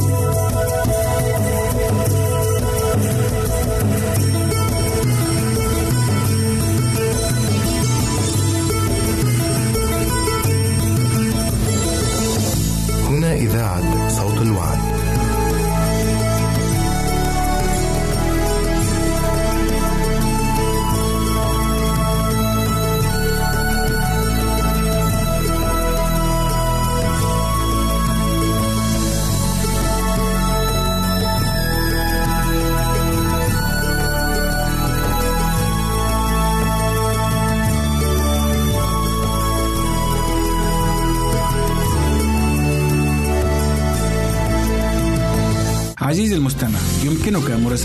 هنا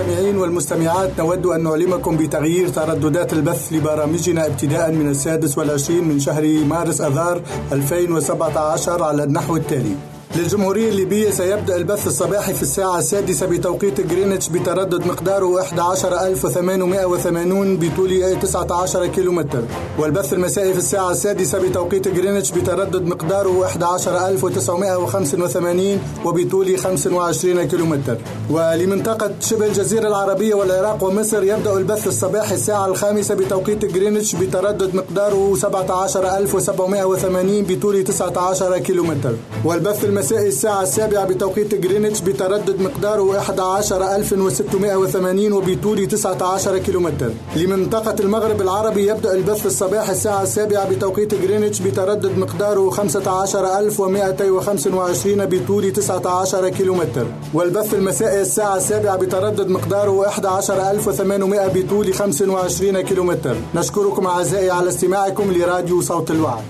المستمعين والمستمعات نود أن نعلمكم بتغيير ترددات البث لبرامجنا ابتداء من السادس والعشرين من شهر مارس أذار 2017 على النحو التالي. للجمهورية الليبية سيبدأ البث الصباحي في الساعة السادسة بتوقيت جرينتش بتردد مقداره 11880 بطول 19 كيلومتر. والبث المسائي في الساعة السادسة بتوقيت جرينتش بتردد مقداره 11985 وبطول 25 كيلومتر. ولمنطقة شبه الجزيرة العربية والعراق ومصر يبدأ البث الصباحي الساعة الخامسة بتوقيت جرينتش بتردد مقداره 17780 بطول 19 كيلومتر. والبث المسائي الساعة السابعة بتوقيت جرينتش بتردد مقداره 11680 وبطول 19 كيلومتر. لمنطقة المغرب العربي يبدأ البث الصباحي الساعة السابعة بتوقيت جرينتش بتردد مقداره 15225 بطول 19 كيلومتر. والبث المسائي الساعة السابعة بتردد مقداره 11800 بطول 25 كيلومتر. نشكركم أعزائي على استماعكم لراديو صوت الوعد.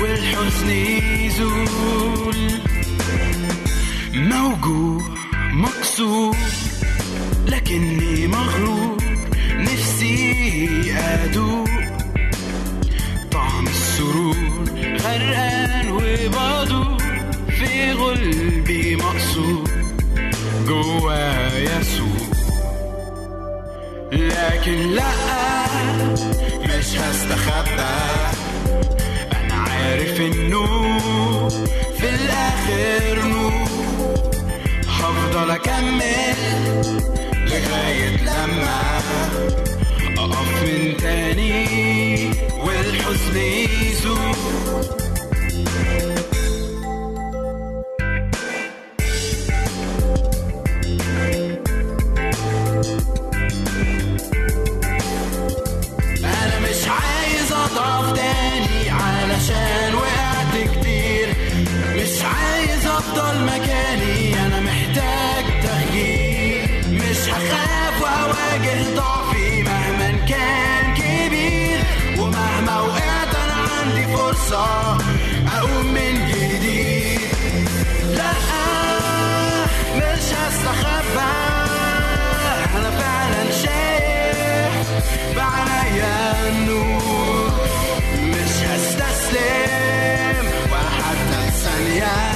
والحزن يزول. موجوع مكسور لكني مغرور نفسي أدوق. طعم السرور غرقان وبدور في غلبي مقصور جوايا سوق لكن لا مش هستخبى. عارف إنه في الآخر نور. هفضل أكمل لغاية لما أقف من تاني والحزن يزول. أفضل مكاني أنا محتاج تغيير. مش هخاف وأواجه ضعفي مهما كان كبير. ومهما وقعت أنا عندي فرصة أقوم من جديد. لا مش هستخبى أنا فعلا شايف بعينيا النور. مش هستسلم وحتى ثانية.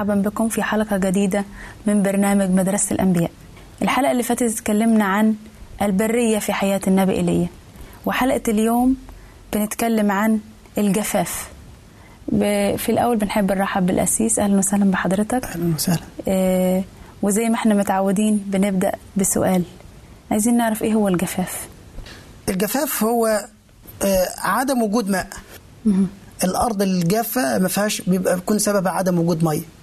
أهلا ومرحبا بكم في حلقة جديدة من برنامج مدرسة الأنبياء. الحلقة اللي فاتت اتكلمنا عن البرية في حياة النبي إيليا وحلقة اليوم بنتكلم عن الجفاف. في الأول بنحب نرحب بالأسيس أهلا وسهلا بحضرتك. أهلا وسهلا. آه، وزي ما إحنا متعودين بنبدأ بسؤال. عايزين نعرف إيه هو الجفاف؟ الجفاف هو آه، عدم وجود ماء. الأرض الجافة ما فيهاش بيبقى بيكون سبب عدم وجود مية.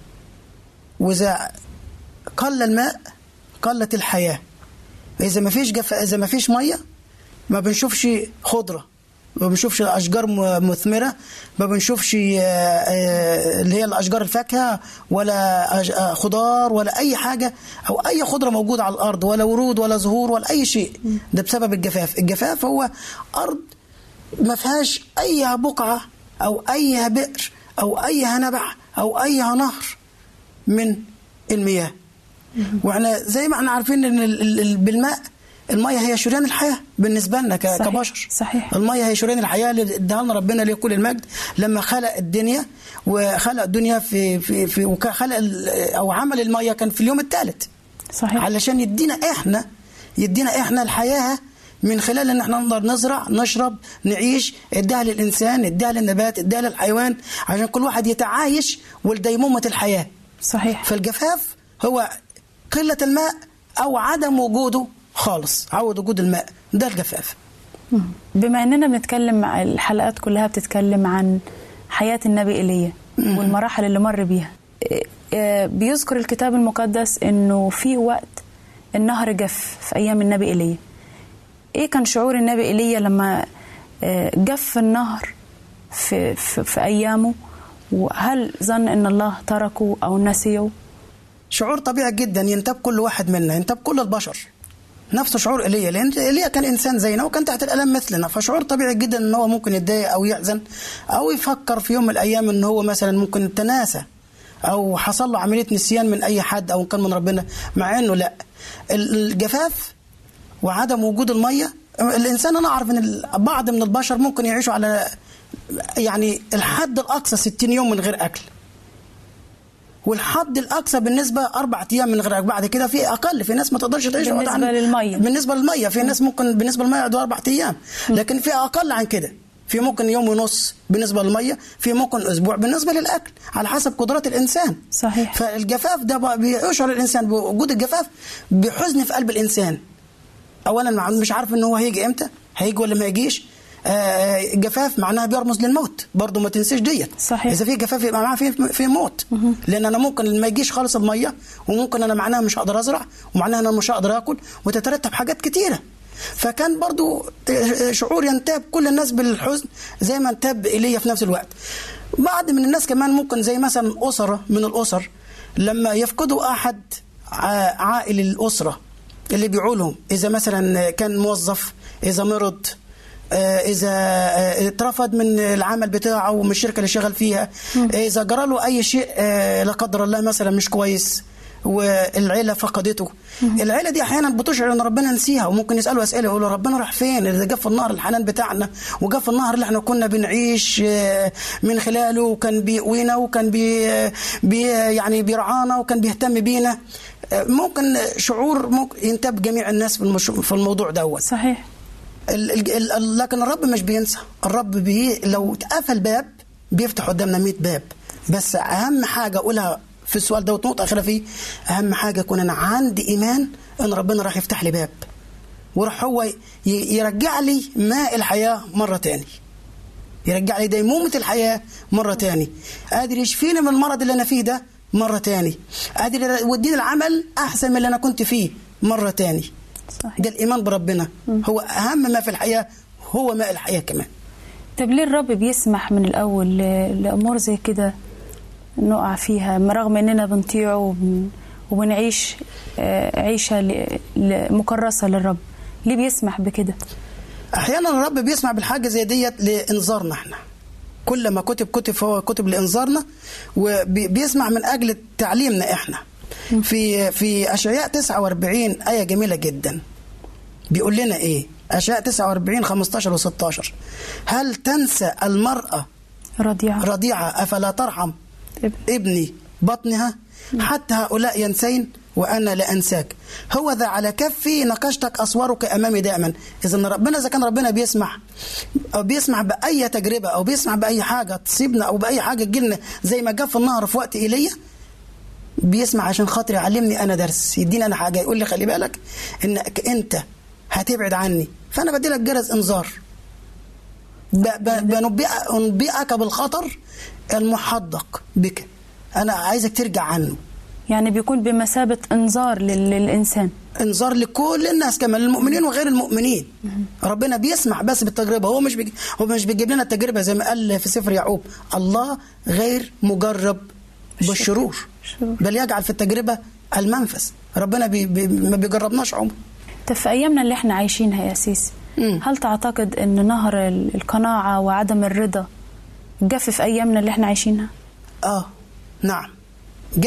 وإذا قل الماء قلت الحياة. إذا ما فيش جف إذا ما فيش مية ما بنشوفش خضرة. ما بنشوفش أشجار مثمرة. ما بنشوفش آه، آه، اللي هي الأشجار الفاكهة ولا آه، خضار ولا أي حاجة أو أي خضرة موجودة على الأرض ولا ورود ولا زهور ولا أي شيء. ده بسبب الجفاف. الجفاف هو أرض ما فيهاش أي بقعة أو أي بئر أو أي نبع أو أي نهر. من المياه. وإحنا زي ما إحنا عارفين إن ال- ال- ال- بالماء الميه هي شريان الحياة بالنسبة لنا صحيح، كبشر. صحيح. الميه هي شريان الحياة اللي اداها لنا ربنا ليه كل المجد. لما خلق الدنيا وخلق الدنيا في في, في وخلق أو عمل الميه كان في اليوم الثالث. صحيح. علشان يدينا إحنا يدينا إحنا الحياة من خلال إن إحنا نقدر نزرع نشرب نعيش اداها للانسان اداها للنبات اداها للحيوان عشان كل واحد يتعايش ولديمومه الحياة. صحيح. فالجفاف هو قلة الماء أو عدم وجوده خالص عود وجود الماء ده الجفاف. بما إننا بنتكلم الحلقات كلها بتتكلم عن حياة النبي إيليا والمراحل اللي مر بيها. إيه، إيه، بيذكر الكتاب المقدس إنه في وقت النهر جف في أيام النبي إيليا. إيه كان شعور النبي إيليا لما آه، جف النهر في, في, في أيامه؟ وهل ظن إن الله تركه أو نسيه؟ شعور طبيعي جدا ينتاب كل واحد منا ينتاب كل البشر. نفس شعور ايليا لأن ايليا كان إنسان زينا وكان تحت الألم مثلنا فشعور طبيعي جدا إن هو ممكن يتضايق أو يحزن أو يفكر في يوم من الأيام إن هو مثلا ممكن تناسى أو حصل له عملية نسيان من أي حد أو كان من ربنا مع إنه لا. ال- الجفاف وعدم وجود المية الإنسان أنا أعرف إن بعض من البشر ممكن يعيشوا على يعني الحد الأقصى 60 يوم من غير أكل. والحد الأقصى بالنسبة أربع أيام من غير بعد كده في أقل في ناس ما تقدرش تعيش بالنسبة عن- للمية. بالنسبة للمية في ناس ممكن بالنسبة للمية يقعدوا أربع أيام. لكن في أقل عن كده. في ممكن يوم ونص بالنسبة للمية في ممكن أسبوع بالنسبة للأكل على حسب قدرات الإنسان. صحيح. فالجفاف ده بيشعر الإنسان. بوجود الجفاف بحزن في قلب الإنسان. اولا مش عارف إن هو هيجي إمتى هيجي ولا ما يجيش. آه، الجفاف معناها بيرمز للموت. برضه ما تنسيش ديت. صحيح. إذا في جفاف يبقى معناها في في موت. لأن أنا ممكن ما يجيش خالص المية وممكن أنا معناها مش هقدر أزرع ومعناها أنا مش هقدر آكل وتترتب حاجات كتيرة. فكان برضو شعور ينتاب كل الناس بالحزن زي ما انتاب إيليا في نفس الوقت. بعض من الناس كمان ممكن زي مثلا أسرة من الأسر لما يفقدوا أحد ع- عائل الأسرة اللي بيعولهم إذا مثلا كان موظف إذا مرض آه، إذا آه، اترفض من العمل بتاعه ومن الشركة اللي شغال فيها. إذا جرى له أي شيء آه، لا قدر الله مثلا مش كويس والعيلة فقدته. العيلة دي أحيانا بتشعر إن ربنا نسيها وممكن يسألوا أسئلة يقولوا ربنا راح فين؟ اللي جف النهر الحنان بتاعنا وجف النهر اللي إحنا كنا بنعيش آه، من خلاله وكان بيقوينا وكان بي بي يعني بيرعانا وكان بيهتم بينا. آه، ممكن شعور ممكن ينتاب جميع الناس في الموضوع دوت. صحيح. لكن الرب مش بينسى. الرب بي لو اتقفل باب بيفتح قدامنا 100 باب. بس أهم حاجة أقولها في السؤال ده ونقطه أخيرة فيه. أهم حاجة يكون أنا عندي إيمان إن ربنا راح يفتح لي باب. وراح هو يرجع لي ماء الحياة مرة تاني. يرجع لي ديمومة الحياة مرة تاني. قادر يشفيني من المرض اللي أنا فيه ده مرة تاني. قادر يوديني العمل أحسن من اللي أنا كنت فيه مرة تاني. صحيح. ده الايمان بربنا. هو أهم ما في الحياة هو ماء الحياة كمان. طب ليه الرب بيسمح من الأول ل- لأمور زي كده نقع فيها؟ رغم إننا بنطيعه وبن وبنعيش آه، ل- ل- مكرسة للرب ليه بيسمح بكده؟ أحيانا الرب بيسمع بالحاجة زي ديت لإنذارنا إحنا. كل ما كتب كتب فهو كتب لإنذارنا وبيسمع من أجل تعليمنا إحنا. في في اشعياء 49 آية جميلة جدا. بيقول لنا إيه؟ اشعياء 49 15 و16 هل تنسى المرأة رضيعة. رضيعة أفلا ترحم؟ ابن. ابني بطنها؟ حتى هؤلاء ينسين؟ وأنا لا أنساك. هو ذا على كفي نقشتك اسوارك أمامي دائما. إذا ربنا إذا كان ربنا بيسمح أو بيسمح بأي تجربة أو بيسمح بأي حاجة تصيبنا أو بأي حاجة تجيلنا زي ما جاء في النهر في وقت إيليا بيسمع عشان خاطر يعلمني أنا درس يديني أنا حاجة يقول لي خلي بالك إنك أنت هتبعد عني. فأنا بدي لك جرس إنذار. ب- ب- بنبئ- انبئك بالخطر المحدق بك. أنا عايزك ترجع عنه. يعني بيكون بمثابة إنذار لل- للإنسان. إنذار لكل الناس كمان المؤمنين وغير المؤمنين. ربنا بيسمح بس بالتجربة هو مش بيجي هو مش بيجيب لنا التجربة زي ما قال في سفر يعقوب. الله غير مجرب بالشرور. الشرور. بل يجعل في التجربة المنفذ. ربنا بي بي ما بيجربناش عمر. طب في أيامنا اللي إحنا عايشينها يا سيسي. هل تعتقد أن نهر ال- القناعة وعدم الرضا جف في أيامنا اللي إحنا عايشينها؟ آه نعم.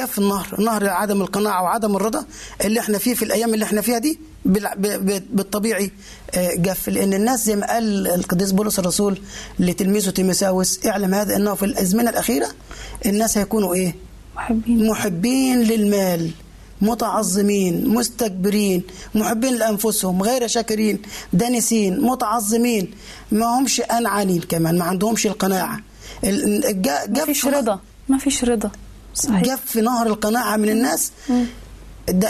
في النهر. نهر عدم القناعة وعدم الرضا اللي إحنا فيه في الأيام اللي إحنا فيها دي بالطبيعي آه، جف لأن الناس زي ما قال القديس بولس الرسول لتلميذه تيموساوس اعلم هذا أنه في الأزمنة الأخيرة الناس هيكونوا إيه؟ محبين. محبين للمال متعظمين مستكبرين محبين لأنفسهم غير شاكرين دانسين متعظمين. ما همش أنعانين كمان ما عندهمش القناعة. ال- جا- ما فيش في- رضا. ما فيش رضا. صحيح. جف نهر القناعة من الناس. دا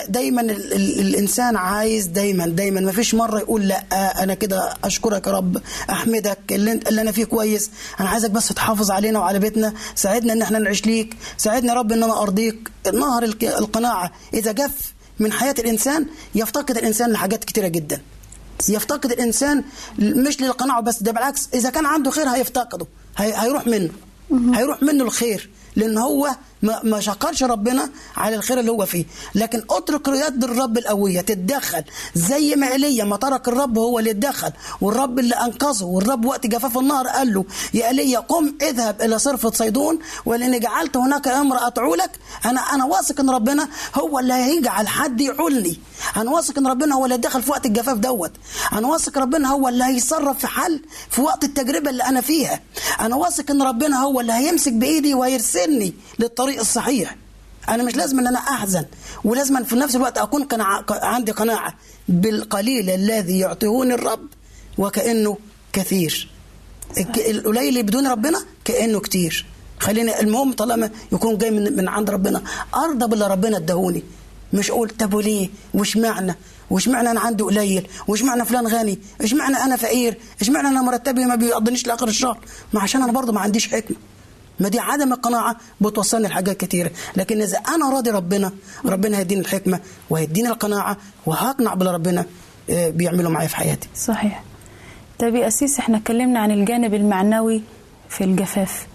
دايما ال ال الإنسان عايز دايما دايما. ما فيش مرة يقول لا أنا كده أشكرك يا رب أحمدك اللي, أنت- اللي أنا فيه كويس. أنا عايزك بس تحافظ علينا وعلى بيتنا. ساعدنا إن إحنا نعيش ليك. ساعدنا يا رب إن أنا أرضيك. نهر القناعة إذا جف من حياة الإنسان يفتقد الإنسان لحاجات كتيرة جدا. يفتقد الإنسان مش للقناعة بس ده بالعكس. إذا كان عنده خير هيفتقده هي هيروح منه. هيروح منه الخير لأن هو ما ما شكرش ربنا على الخير اللي هو فيه. لكن اترك يد الرب القوية تتدخل. زي ما إيليا ما ترك الرب هو اللي اتدخل. والرب اللي أنقذه. والرب وقت جفاف النهر قال له يا إيليا قم اذهب إلى صرفه صيدون. ولاني جعلت هناك امراه تعولك أنا أنا واثق إن ربنا هو اللي هيجعل حد يعولني أنا واثق إن ربنا هو اللي دخل في وقت الجفاف دوت. أنا واثق ربنا هو اللي هيتصرف في حل في وقت التجربة اللي أنا فيها. أنا واثق إن ربنا هو اللي هيمسك بإيدي وهيرسلني للطريق الصحيح. أنا مش لازم إن أنا أحزن ولازم في نفس الوقت أكون قناعة عندي قناعة بالقليل الذي يعطيهوني الرب وكأنه كثير. القليل بدون ربنا كأنه كتير. خلينا المهم طالما يكون جاي من, من عند ربنا. أرضى باللي ربنا اداهوني. مش أقول طب وليه؟ وش معنى؟ وش معنى أنا عندي قليل؟ وش معنى فلان غني؟ إيش معنى أنا فقير؟ إيش معنى أنا مرتبي ما بيقضنيش لآخر الشهر؟ ما عشان أنا برضه ما عنديش حكمة. ما دي عدم القناعة بتوصلني لحاجات كتيرة لكن إذا أنا راضي ربنا ربنا هيديني الحكمة وهيديني القناعة وهقنع باللي ربنا آه، بيعمله معايا في حياتي. صحيح. طيب يا أسيس إحنا اتكلمنا عن الجانب المعنوي في الجفاف.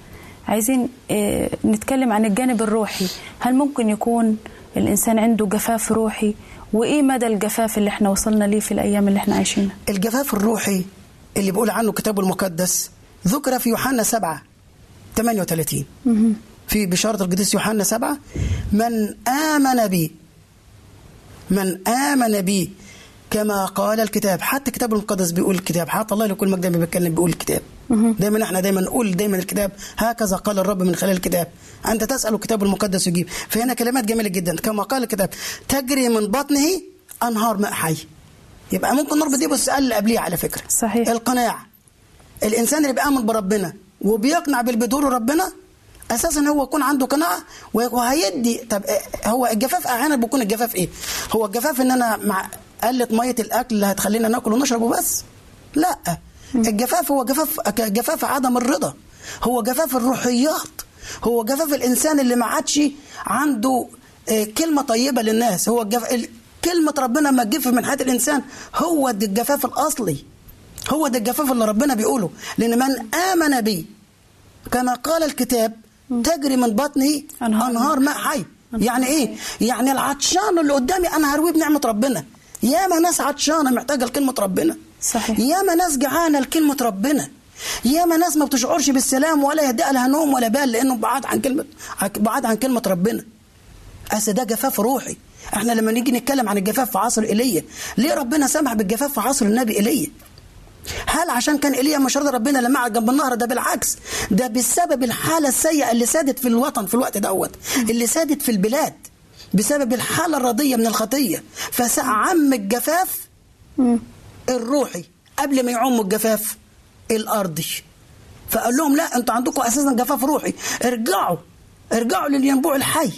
عايزين آه نتكلم عن الجانب الروحي. هل ممكن يكون الإنسان عنده جفاف روحي؟ وإيه مدى الجفاف اللي إحنا وصلنا ليه في الأيام اللي إحنا عايشينها؟ الجفاف الروحي اللي بيقول عنه الكتاب المقدس ذكر في يوحنا 7 38 في بشارة القديس يوحنا 7 من آمن بي من آمن بي كما قال الكتاب. حتى الكتاب المقدس بيقول الكتاب. حتى الله لكل مجد بيتكلم بيقول الكتاب. دايما إحنا دايما نقول دايما الكتاب. هكذا قال الرب من خلال الكتاب. أنت تسأل الكتاب المقدس يجيب. فهنا كلمات جميلة جدا. كما قال الكتاب تجري من بطنه أنهار ماء حي. يبقى ممكن نربط دي بالسؤال اللي قبليه على فكرة. صحيح. القناعه الإنسان اللي بيآمن بربنا وبيقنع بالبدور ربنا أساسا هو يكون عنده قناعة وهيدي طب إيه- هو الجفاف أحيانا بيكون الجفاف إيه؟ هو الجفاف إن أنا مع قلة مية الأكل اللي هتخلينا ناكل ونشرب وبس؟ لأ. الجفاف هو جفاف جفاف عدم الرضا. هو جفاف الروحيات. هو جفاف الإنسان اللي ما عادش عنده آه، كلمة طيبة للناس. هو الجف... ال- كلمة ربنا ما تجف من حياة الإنسان هو الجفاف الأصلي. هو ده الجفاف اللي ربنا بيقوله. لأن من آمن بي كما قال الكتاب تجري من بطنه أنهار أنهار ماء حي. يعني إيه؟ يعني العطشان اللي قدامي أنا هرويه بنعمة ربنا. ياما ناس عطشانة محتاجة لكلمة ربنا. صحيح. ياما ناس جعانة لكلمة ربنا. ياما ناس ما بتشعرش بالسلام ولا يهدأ لها نوم ولا بال لأنه بعاد عن كلمة بعاد عن كلمة ربنا. أصل ده جفاف روحي. إحنا لما نيجي نتكلم عن الجفاف في عصر إيليا ليه ربنا سمح بالجفاف في عصر النبي إيليا؟ هل عشان كان ايليا مش راضي ربنا لما قعد جنب النهر؟ ده بالعكس. ده بسبب الحالة السيئة اللي سادت في الوطن في الوقت دوت. اللي سادت في البلاد بسبب الحالة الرضية من الخطية. فعم الجفاف الروحي قبل ما يعم الجفاف الأرضي. فقال لهم لا أنتوا عندكم أساسا جفاف روحي. ارجعوا. ارجعوا للينبوع الحي.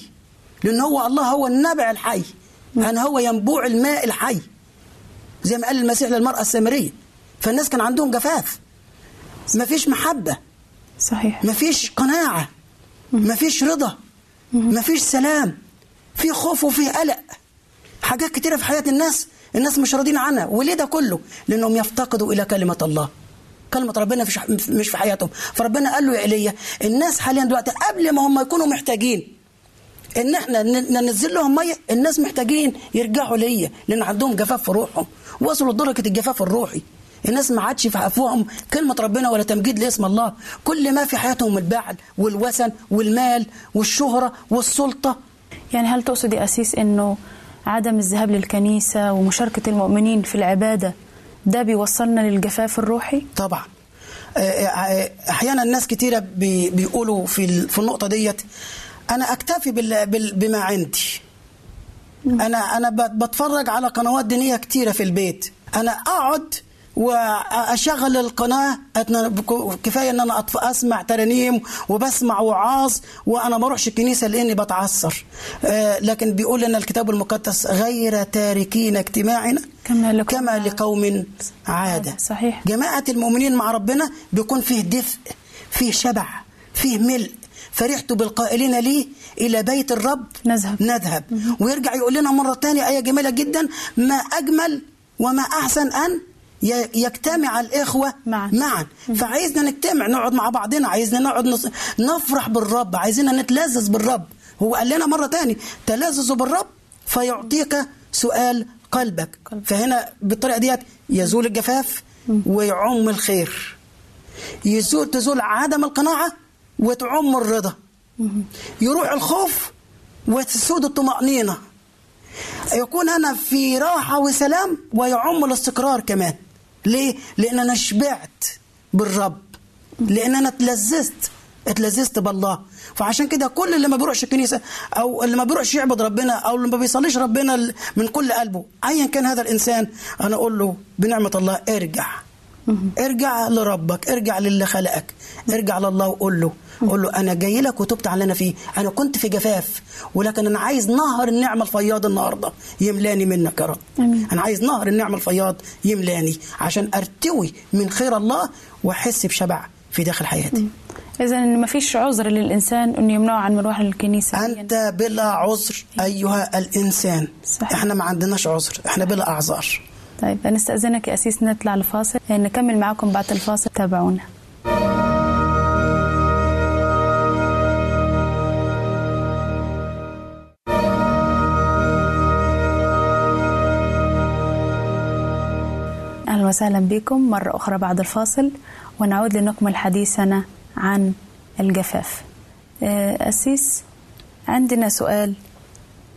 لأن هو الله هو النبع الحي. يعني هو ينبوع الماء الحي. زي ما قال المسيح للمرأة السامرية. فالناس كان عندهم جفاف. مفيش محبة. صحيح. مفيش قناعة. مفيش رضا. مفيش سلام. في خوف وفي قلق. حاجات كتيرة في حياة الناس الناس مش راضيين عنها. وليه ده كله؟ لأنهم يفتقدوا إلى كلمة الله. كلمة ربنا مش في حياتهم. فربنا قال له يا إيليا الناس حاليا دلوقتي قبل ما هم يكونوا محتاجين إن إحنا ننزل لهم مية الناس محتاجين يرجعوا ليا. لأن عندهم جفاف في روحهم. وصلوا لدرجة الجفاف الروحي. الناس ما عادش في افواههم كلمة ربنا ولا تمجيد لاسم الله. كل ما في حياتهم البعل والوثن والمال والشهرة والسلطة. يعني هل تقصد يا أسيس أنه عدم الذهاب للكنيسة ومشاركة المؤمنين في العبادة ده بيوصلنا للجفاف الروحي؟ طبعا. آه، آه، أحيانا ناس كتيرة بي- بيقولوا في في النقطة ديت أنا أكتفي بال- بال- بما عندي. أنا أنا ب- بتفرج على قنوات دينية كتيرة في البيت. أنا أقعد وأشغل القناة كفاية إن أنا أسمع ترانيم وبسمع وعاظ وأنا ما أروحش الكنيسة لأني بتعثر آه، لكن بيقول لنا الكتاب المقدس غير تاركين اجتماعنا كما لقوم كما. لقوم عادة صحيح. جماعة المؤمنين مع ربنا بيكون فيه دفء فيه شبع فيه ملء فرحت بالقائلين لي إلى بيت الرب نذهب. نذهب ويرجع يقول لنا مرة تانية آية جميلة جدا ما أجمل وما أحسن أن يجتمع الإخوة معا. معا. فعايزنا نجتمع نقعد مع بعضنا. عايزنا نقعد نص... نفرح بالرب. عايزين نتلذذ بالرب. هو قال لنا مرة تاني تلذذوا بالرب فيعطيك سؤال قلبك. قلبك. فهنا بالطريقة ديت يزول الجفاف ويعم الخير. يزول تزول عدم القناعة وتعم الرضا. يروح الخوف وتسود الطمأنينة. يكون أنا في راحة وسلام ويعم الاستقرار كمان. ليه؟ لأن أنا شبعت بالرب. لأن أنا اتلذذت. اتلذذت بالله. فعشان كده كل اللي ما بيروحش الكنيسة أو اللي ما بيروحش يعبد ربنا أو اللي ما بيصليش ربنا من كل قلبه أيا كان هذا الإنسان أنا أقول له بنعمة الله ارجع. ارجع لربك ارجع للي خلقك ارجع لله وقول له قول له أنا جاي لك وتبت على اللي أنا فيه. أنا كنت في جفاف ولكن أنا عايز نهر النعمة الفياض النهارده. يملاني منك يا رب. أنا عايز نهر النعمة الفياض يملاني عشان أرتوي من خير الله وأحس بشبع في داخل حياتي. إذا ما فيش عذر للإنسان أنه يمنعه عن مروح للكنيسة أنت بلا عذر أيها الإنسان. صحيح. إحنا ما عندناش عذر. إحنا بلا أعذار. طيب نستأذنك يا أسيس نطلع لفاصل نكمل معكم بعد الفاصل. تابعونا. وسهلا بكم مرة أخرى بعد الفاصل ونعود لنكمل حديثنا عن الجفاف. آه، أسيس عندنا سؤال.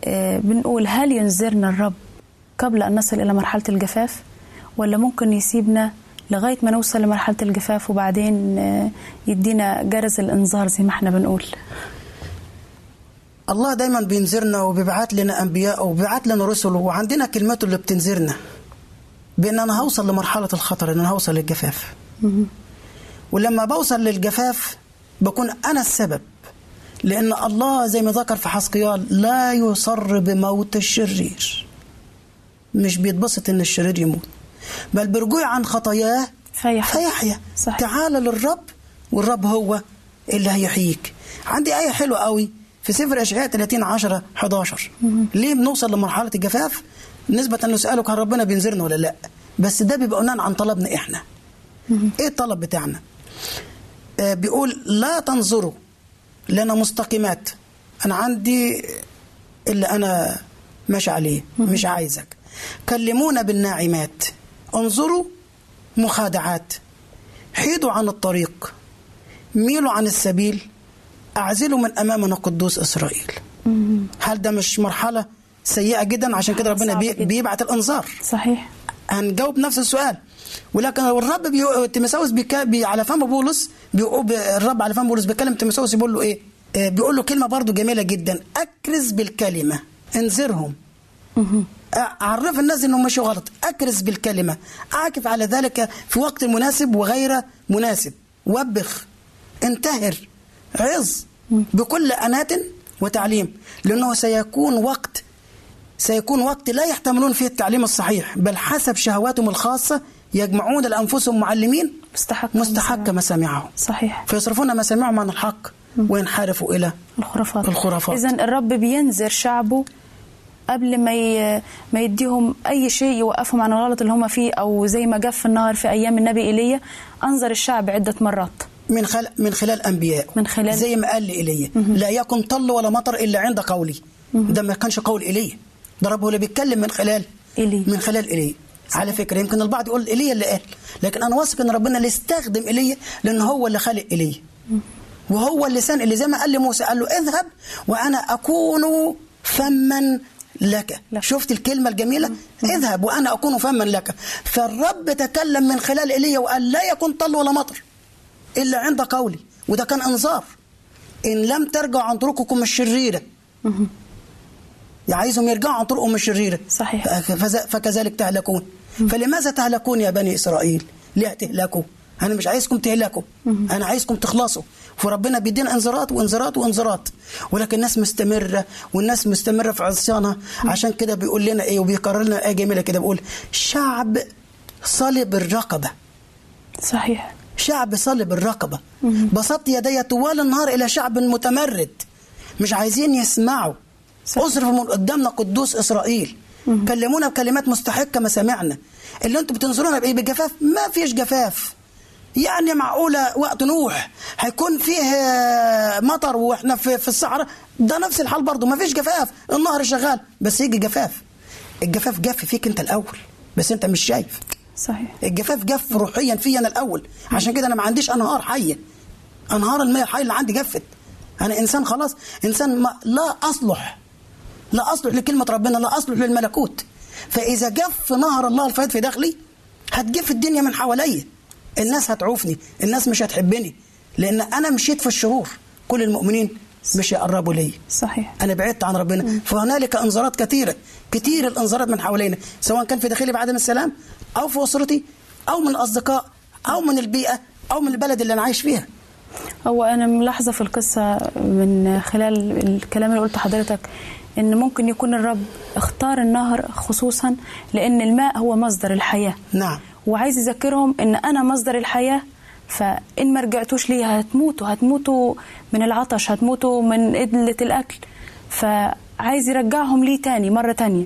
آه، بنقول هل ينذرنا الرب قبل أن نصل إلى مرحلة الجفاف ولا ممكن يسيبنا لغاية ما نوصل لمرحلة الجفاف وبعدين آه، يدينا جرس الإنذار زي ما إحنا بنقول؟ الله دايما بينذرنا وبيبعت لنا أنبياء وبيبعت لنا رسل وعندنا كلمته اللي بتنذرنا. بأن أنا هوصل لمرحلة الخطر إن أنا هوصل للجفاف. ولما بوصل للجفاف بكون أنا السبب لأن الله زي ما ذكر في حسقيال لا يصر بموت الشرير. مش بيتبسط إن الشرير يموت. بل برجوع عن خطاياه فيحيا. تعال للرب والرب هو اللي هيحييك. عندي آية حلوة قوي في سفر أشعياء 30 10 11 ليه بنوصل لمرحلة الجفاف؟ نسبة سألوا كان ربنا بينذرنا ولا لا. بس ده بيبقى بناء عن طلبنا إحنا. إيه الطلب بتاعنا؟ آه بيقول لا تنظروا لنا مستقيمات. أنا عندي اللي أنا ماشي عليه مش عايزك. كلمونا بالناعمات. انظروا مخادعات. حيدوا عن الطريق. ميلوا عن السبيل. أعزلوا من امامنا قدوس إسرائيل. هل ده مش مرحلة سيئة جدا. عشان كده ربنا بي. بيبعت الإنذار. صحيح. هنجاوب نفس السؤال. ولكن الرب بيو... تيموثاوس بيكا... بي... على فم بولس بيقول. الرب على فم بولس بيكلم تيموثاوس يقول له إيه؟ آه بيقول له كلمة برضو جميلة جدا. أكرز بالكلمة. انذرهم. اعرف الناس إنهم مشوا غلط. أكرز بالكلمة. أعكف على ذلك في وقت مناسب وغير مناسب. وبخ. انتهر. عظ. بكل اناه وتعليم. لأنه سيكون وقت سيكون وقت لا يحتملون فيه التعليم الصحيح بل حسب شهواتهم الخاصة يجمعون لأنفسهم معلمين مستحق مستحق مسامعهم. صحيح. فيصرفون مسامعهم عن الحق وينحرفوا إلى الخرافات. الخرافات. اذا الرب بينذر شعبه قبل ما ي... ما يديهم أي شيء يوقفهم عن الغلط اللي هم فيه أو زي ما جف النهر في أيام النبي إيليا أنذر الشعب عدة مرات. من خلال من خلال أنبياء. من خلال- زي ما قال لإيليا لا يكن طل ولا مطر إلا عند قولي. ده ما كانش قول إيليا. ده رب هو اللي بيتكلم من خلال إيليا. من خلال إيليا على فكرة يمكن البعض يقول إيليا اللي قال. لكن أنا واثق إن ربنا اللي استخدم إيليا لأن هو اللي خلق إيليا وهو اللسان اللي زي ما قال لموسى قال له اذهب وأنا أكون فما لك. لك. شفت الكلمة الجميلة؟ اذهب وأنا أكون فما لك. فالرب تكلم من خلال إيليا وقال لا يكون طل ولا مطر إلا عند قولي. وده كان إنذار. إن لم ترجعوا عن طرقكم الشريرة. عايزهم يرجعوا عن طرقهم الشريرة. صحيح. فكذلك تهلكون. فلماذا تهلكون يا بني إسرائيل؟ ليه تهلكوا؟ أنا مش عايزكم تهلكوا. أنا عايزكم تخلصوا. فربنا بيدينا انذارات وانذارات وانذارات. ولكن الناس مستمرة والناس مستمرة في عصيانها. عشان كده بيقول لنا إيه وبيكرر لنا آية جميلة كده. بيقول شعب صلب الرقبة. صحيح. شعب صلب الرقبة. بسطت يدي طوال النهار إلى شعب متمرد. مش عايزين يسمعوا. أصرف من قدامنا قدوس إسرائيل. كلمونا بكلمات مستحقة مسامعنا اللي أنتوا بتنظرونا بإيه؟ بجفاف؟ ما فيش جفاف. يعني معقولة وقت نوح. هيكون فيه مطر وإحنا في, في الصحراء؟ ده نفس الحال برضه. ما فيش جفاف. النهر شغال. بس يجي جفاف. الجفاف جف فيك انت الأول. بس انت مش شايف. صحيح. الجفاف جف روحيا فيا أنا الأول. عشان كده أنا ما عنديش أنهار حية. أنهار المياه الحية اللي عندي جفت. أنا إنسان خلاص. إنسان ما لا أصلح. لا أصلح لكلمة ربنا لا أصلح للملكوت. فإذا جف نهر الله الفيض في داخلي هتجف الدنيا من حواليا. الناس هتعوفني الناس مش هتحبني. لأن أنا مشيت في الشرور كل المؤمنين مش يقربوا لي صحيح. أنا بعدت عن ربنا. فهنالك انذارات كثيرة. كثير الانذارات من حوالينا. سواء كان في داخلي بعدم السلام أو في أسرتي أو من الاصدقاء أو من البيئة أو من البلد اللي أنا عايش فيها. هو أنا ملاحظة في القصة من خلال الكلام اللي قلته حضرتك. إن ممكن يكون الرب اختار النهر خصوصا لأن الماء هو مصدر الحياة. نعم. وعايز يذكرهم إن أنا مصدر الحياة فإن ما رجعتوش ليها هتموتوا هتموتوا من العطش هتموتوا من قله الأكل. فعايز يرجعهم ليه تاني مرة تانية.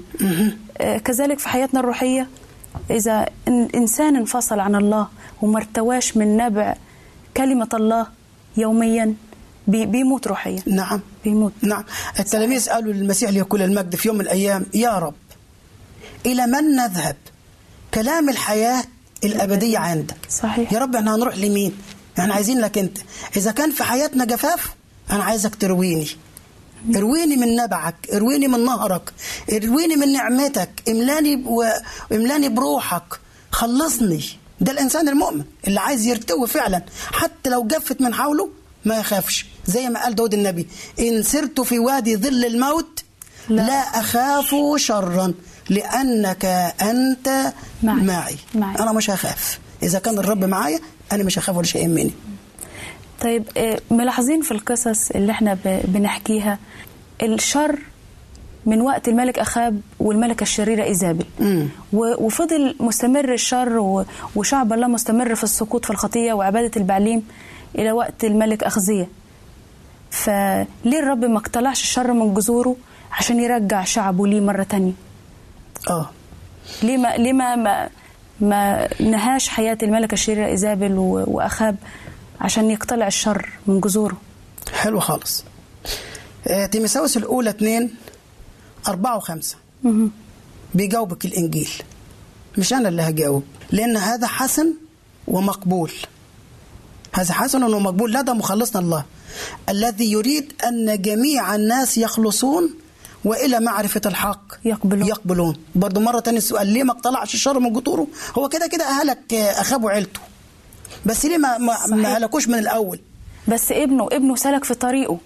آه، كذلك في حياتنا الروحية إذا إن إنسان انفصل عن الله وما ارتواش من نبع كلمة الله يوميا بيموت روحيا. نعم. بيموت. نعم. التلاميذ قالوا للمسيح ليكون المجد في يوم من الأيام يا رب إلى من نذهب؟ كلام الحياة الأبدية عندك. صحيح. يا رب إحنا هنروح لمين؟ إحنا عايزين لك أنت. إذا كان في حياتنا جفاف أنا عايزك ترويني. ارويني من نبعك ارويني من نهرك ارويني من نعمتك املاني ب... املاني بروحك. خلصني. ده الإنسان المؤمن اللي عايز يرتوي فعلا حتى لو جفت من حوله ما يخافش. زي ما قال داود النبي إن سرت في وادي ظل الموت لا, لا أخاف شرا لأنك أنت معي. معي. معي. أنا مش هخاف. إذا كان الرب معايا أنا مش هخاف ولا شيء يهمني طيب آه، ملاحظين في القصص اللي إحنا بنحكيها الشر من وقت الملك أخاب والملكة الشريرة إيزابل وفضل مستمر الشر وشعب الله مستمر في السقوط في الخطية وعبادة البعليم. إلى وقت الملك أخزية. فليه الرب ما اقتلعش الشر من جذوره عشان يرجع شعبه ليه مرة تانية؟ آه. ليه ما ليه ما ما, ما نهاش حياة الملكه الشريره إيزابل و- وأخاب عشان يقتلع الشر من جذوره؟ حلو خالص. آه، تيمساوس الأولى اتنين أربعة وخمسة. بيجاوبك الإنجيل. مش أنا اللي هجاوب لأن هذا حسن ومقبول. هذا حسن ومقبول لدى مخلصنا الله. الذي يريد أن جميع الناس يخلصون وإلى معرفة الحق يقبلون. يقبلون. برضو مرة تانية السؤال ليه ما اقتلعش الشر من جذوره هو كده كده أهلك آه، أخاب وعيلته بس ليه ما, ما, ما. هلكوش من الأول؟ بس ابنه ابنه سلك في طريقه.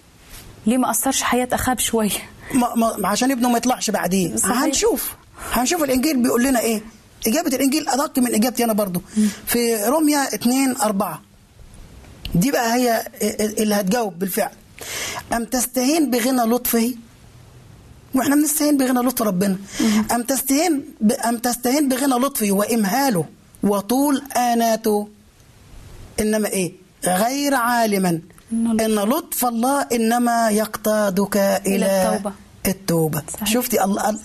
ليه ما أثرش حياة أخاب شوية؟ ما ما عشان ابنه ما يطلعش بعديه صحيح. هنشوف. هنشوف الإنجيل بيقول لنا إيه. إجابة الإنجيل أدق من إجابتي أنا برضو. في روميا 2 4 دي بقى هي اللي هتجاوب بالفعل. أم تستهين بغنى لطفه؟ وإحنا بنستهين بغنى لطف ربنا. أم تستهين ب... أم تستهين بغنى لطفه وإمهاله وطول آناته؟ إنما إيه؟ غير عالما. إن لطف. الله إنما يقتادك إلى التوبة. التوبة. صحيح. شفتي؟ الله الله-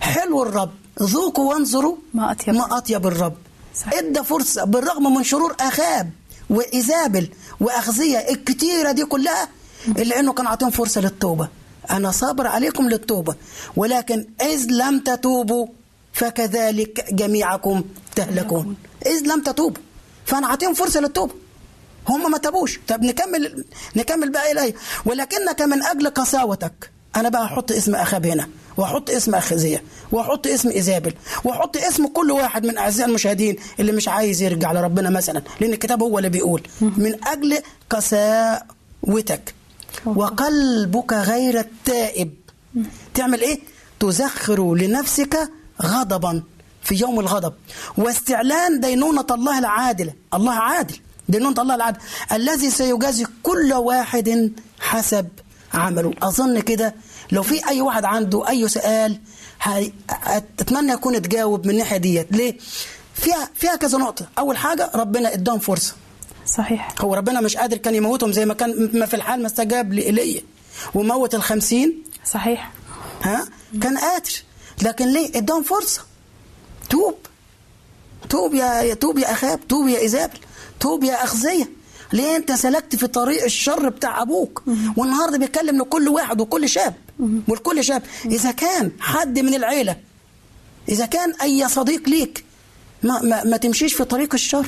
حلو الرب. ذوقوا وانظروا. ما أطيب. ما أطيب الرب. صحيح. إدى فرصة بالرغم من شرور آخاب وايزابل واخزيه الكتيره دي كلها إلا إنه كان عاطيهم فرصة للتوبة. أنا صابر عليكم للتوبة ولكن إذ لم تتوبوا فكذلك جميعكم تهلكون. إذ لم تتوبوا فأنا عاطيهم فرصة للتوبة. هم ما تابوش. طب نكمل نكمل بقى الايه ولكنك من أجل قساوتك. أنا بقى أحط اسم اخاب هنا. واحط اسم اخزيه واحط اسم إيزابل واحط اسم كل واحد من أعزائي المشاهدين اللي مش عايز يرجع لربنا مثلا لأن الكتاب هو اللي بيقول من أجل قساوتك وقلبك غير التائب. تعمل إيه؟ تزخر لنفسك غضبا في يوم الغضب. واستعلان دينونة الله العادلة. الله عادل. دينونة الله العادل الذي سيجازي كل واحد حسب عمله. أظن كده لو في أي واحد عنده أي سؤال أتمنى يكون اتجاوب من الناحية ديت. ليه؟ فيها فيها كذا نقطة. أول حاجة ربنا اداهم فرصة. صحيح. هو ربنا مش قادر كان يموتهم زي ما كان ما في الحال ما استجاب لإيليا وموت الخمسين. صحيح. ها؟ كان قادر. لكن ليه؟ اداهم فرصة. توب. توب يا يا- توب يا أخاب توب يا ايزابل توب يا أخزية. ليه؟ أنت سلكت في طريق الشر بتاع أبوك. والنهاردة بيتكلم لكل واحد وكل شاب. والكل شاب. إذا كان حد من العيلة إذا كان أي صديق ليك ما, ما, ما تمشيش في طريق الشر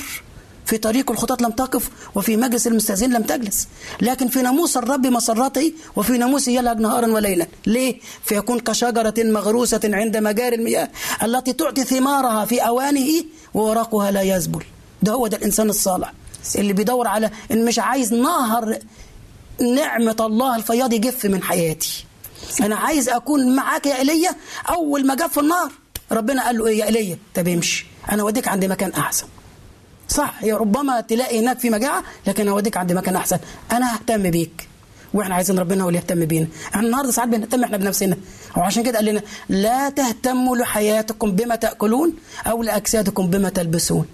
في طريق الخطاة لم تقف وفي مجلس المستاذين لم تجلس. لكن في ناموس الرب مسرته وفي ناموسه يلهج نهارا وليلا. ليه؟ فيكون كشجرة مغروسة عند مجاري المياه التي تعطي ثمارها في أوانه وورقها لا يذبل ده هو ده الإنسان الصالح. اللي بيدور على إن مش عايز نهر نعمة الله الفياض يجف من حياتي. أنا عايز أكون معاك يا إيليا أول ما جف النار. ربنا قال له إيه يا إيليا؟ طب امشي. أنا أوديك عند مكان أحسن. صح يا ربما تلاقي هناك في مجاعة لكن أوديك عند مكان أحسن. أنا ههتم بيك. وإحنا عايزين ربنا هو اللي يهتم بينا. إحنا النهارده ساعات بنهتم إحنا بنفسنا. وعشان كده قال لنا لا تهتموا لحياتكم بما تأكلون أو لأجسادكم بما تلبسون.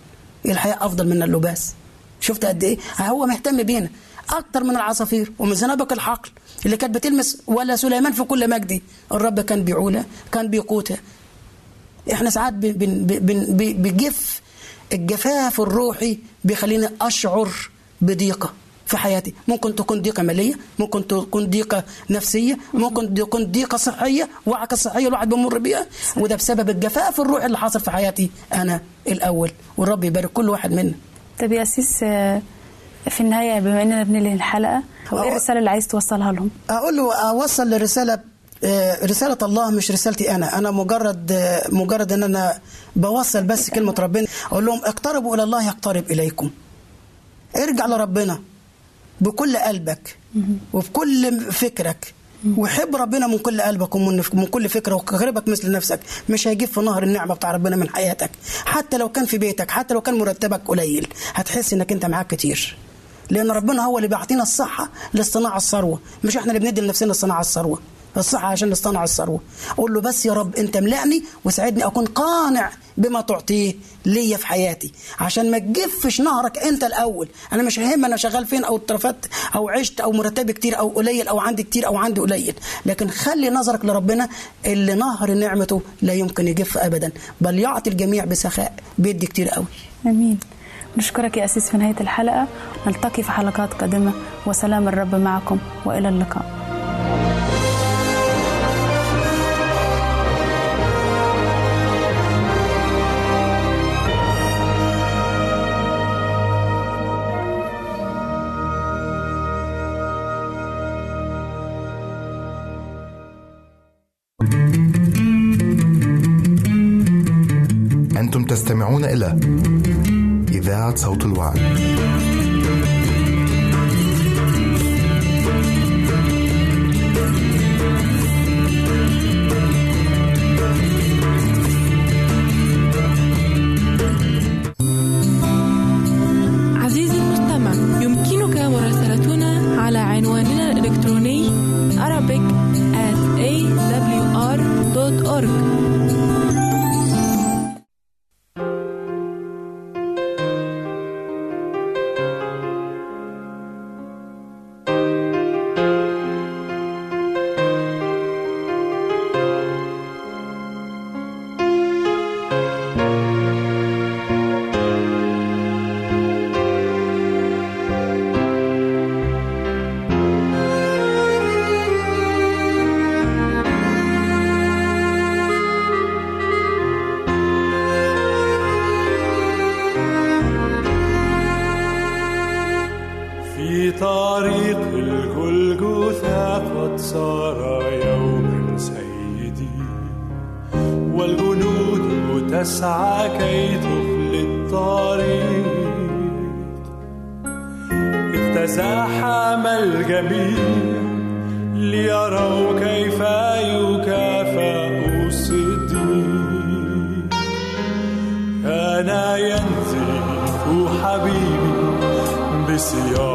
الحياة أفضل من اللباس؟ شفت قد إيه؟ هو مهتم بينا. أكتر من العصافير ومن زنابق الحقل. اللي كانت بتلمس ولا سليمان في كل مجدي الرب كان بيعولها كان بيقوتها إحنا ساعات بن بن بجف الجفاف الروحي بيخليني أشعر بضيقة في حياتي. ممكن تكون ضيقة مالية ممكن تكون ضيقة نفسية ممكن تكون ضيقة صحية وعكة صحية الواحد بيمر بيها. وده بسبب الجفاف الروحي اللي حاصل في حياتي أنا الأول. والرب يبارك كل واحد منا. طب يا أسيس آه، في النهاية بما إننا بننهي الحلقة هو إيه الرسالة اللي عايز توصلها لهم؟ أقول له أوصل لرساله آه، رسالة الله مش رسالتي أنا. أنا مجرد آه، مجرد إن أنا بوصل بس كلمة ربنا. أقول لهم اقتربوا إلى الله يقترب إليكم. ارجع لربنا بكل قلبك وبكل فكرك. وحب ربنا من كل قلبك ومن من كل فكرة وقربك مثل نفسك. مش هيجيب في نهر النعمة بتاع ربنا من حياتك. حتى لو كان في بيتك حتى لو كان مرتبك قليل هتحس إنك أنت معاك كتير. لأن ربنا هو اللي بيعطينا الصحة لاصطناع الثروه مش إحنا اللي بندي لنفسنا صناعه الثروه الصحة عشان نصطنع الثروة أقول له بس يا رب أنت ملعني وساعدني أكون قانع بما تعطيه ليا في حياتي. عشان ما تجفش نهرك أنت الأول. أنا مش ههم أنا شغال فين أو اترفدت أو عشت أو مرتبي كتير أو قليل أو عندي كتير أو عندي قليل. لكن خلي نظرك لربنا اللي نهر نعمته لا يمكن يجف أبدا. بل يعطي الجميع بسخاء. بيدي كتير قوي. آمين. نشكرك يا أسيس في نهاية الحلقة. نلتقي في حلقات قادمة. وسلام الرب معكم وإلى اللقاء. أنتم تستمعون إلى إذاعة صوت see you.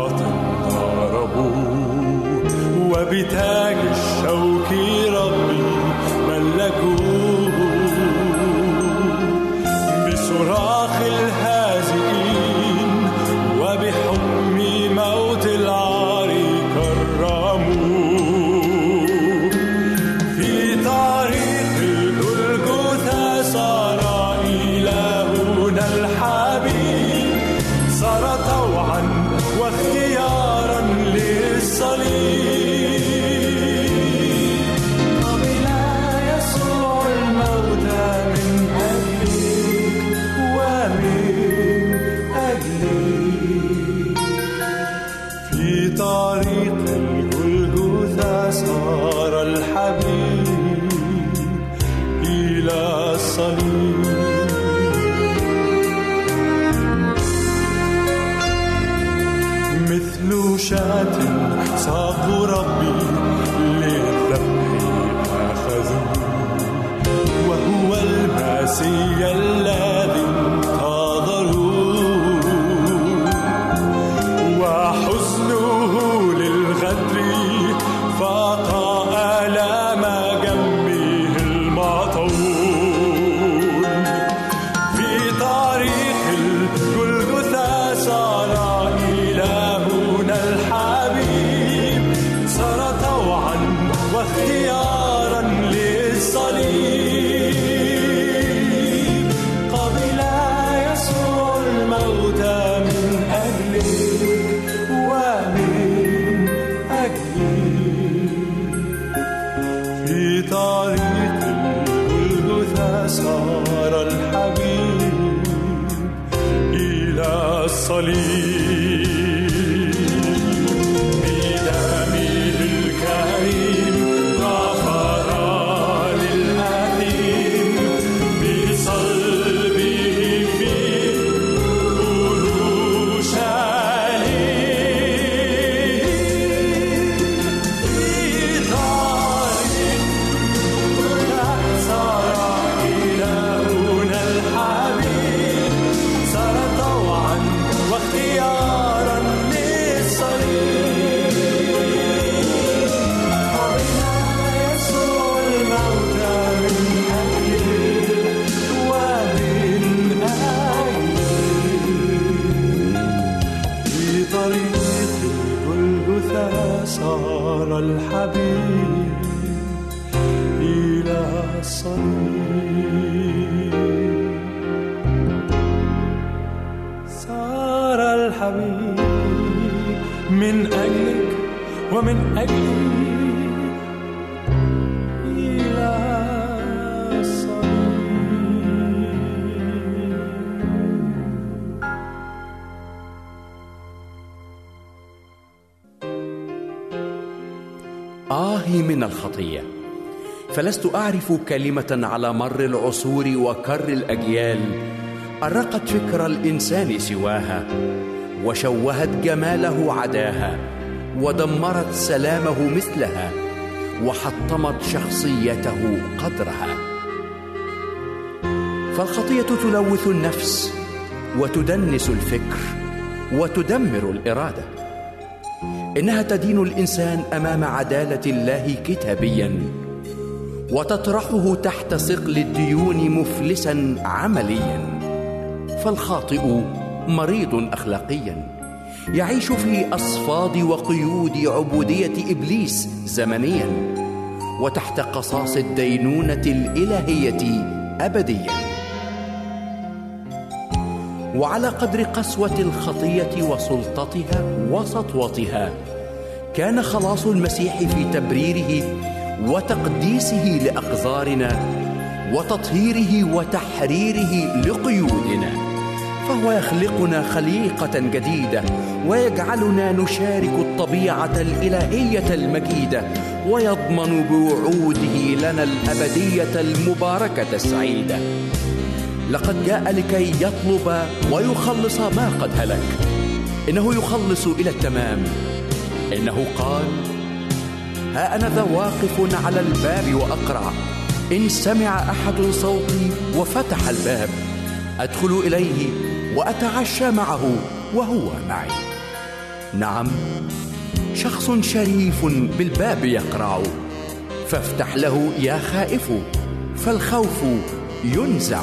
فلست أعرف كلمة على مر العصور وكر الأجيال. أرقت فكر الإنسان سواها وشوهت جماله عداها ودمرت سلامه مثلها وحطمت شخصيته قدرها. فالخطية تلوث النفس وتدنس الفكر وتدمر الإرادة. إنها تدين الإنسان أمام عدالة الله كتابيا. وتطرحه تحت ثقل الديون مفلسا عمليا. فالخاطئ مريض أخلاقيا. يعيش في أصفاد وقيود عبودية إبليس زمنيا. وتحت قصاص الدينونة الإلهية أبديا. وعلى قدر قسوة الخطية وسلطتها وسطوتها كان خلاص المسيح في تبريره وتقديسه لأقذارنا وتطهيره وتحريره لقيودنا. فهو يخلقنا خليقة جديدة ويجعلنا نشارك الطبيعة الإلهية المجيدة ويضمن بوعوده لنا الأبدية المباركة السعيدة. لقد جاء لكي يطلب ويخلص ما قد هلك. إنه يخلص إلى التمام. إنه قال ها أنا ذا واقف على الباب وأقرع. إن سمع أحد صوتي وفتح الباب أدخل إليه وأتعشى معه وهو معي. نعم شخص شريف بالباب يقرع. فافتح له يا خائف فالخوف ينزع.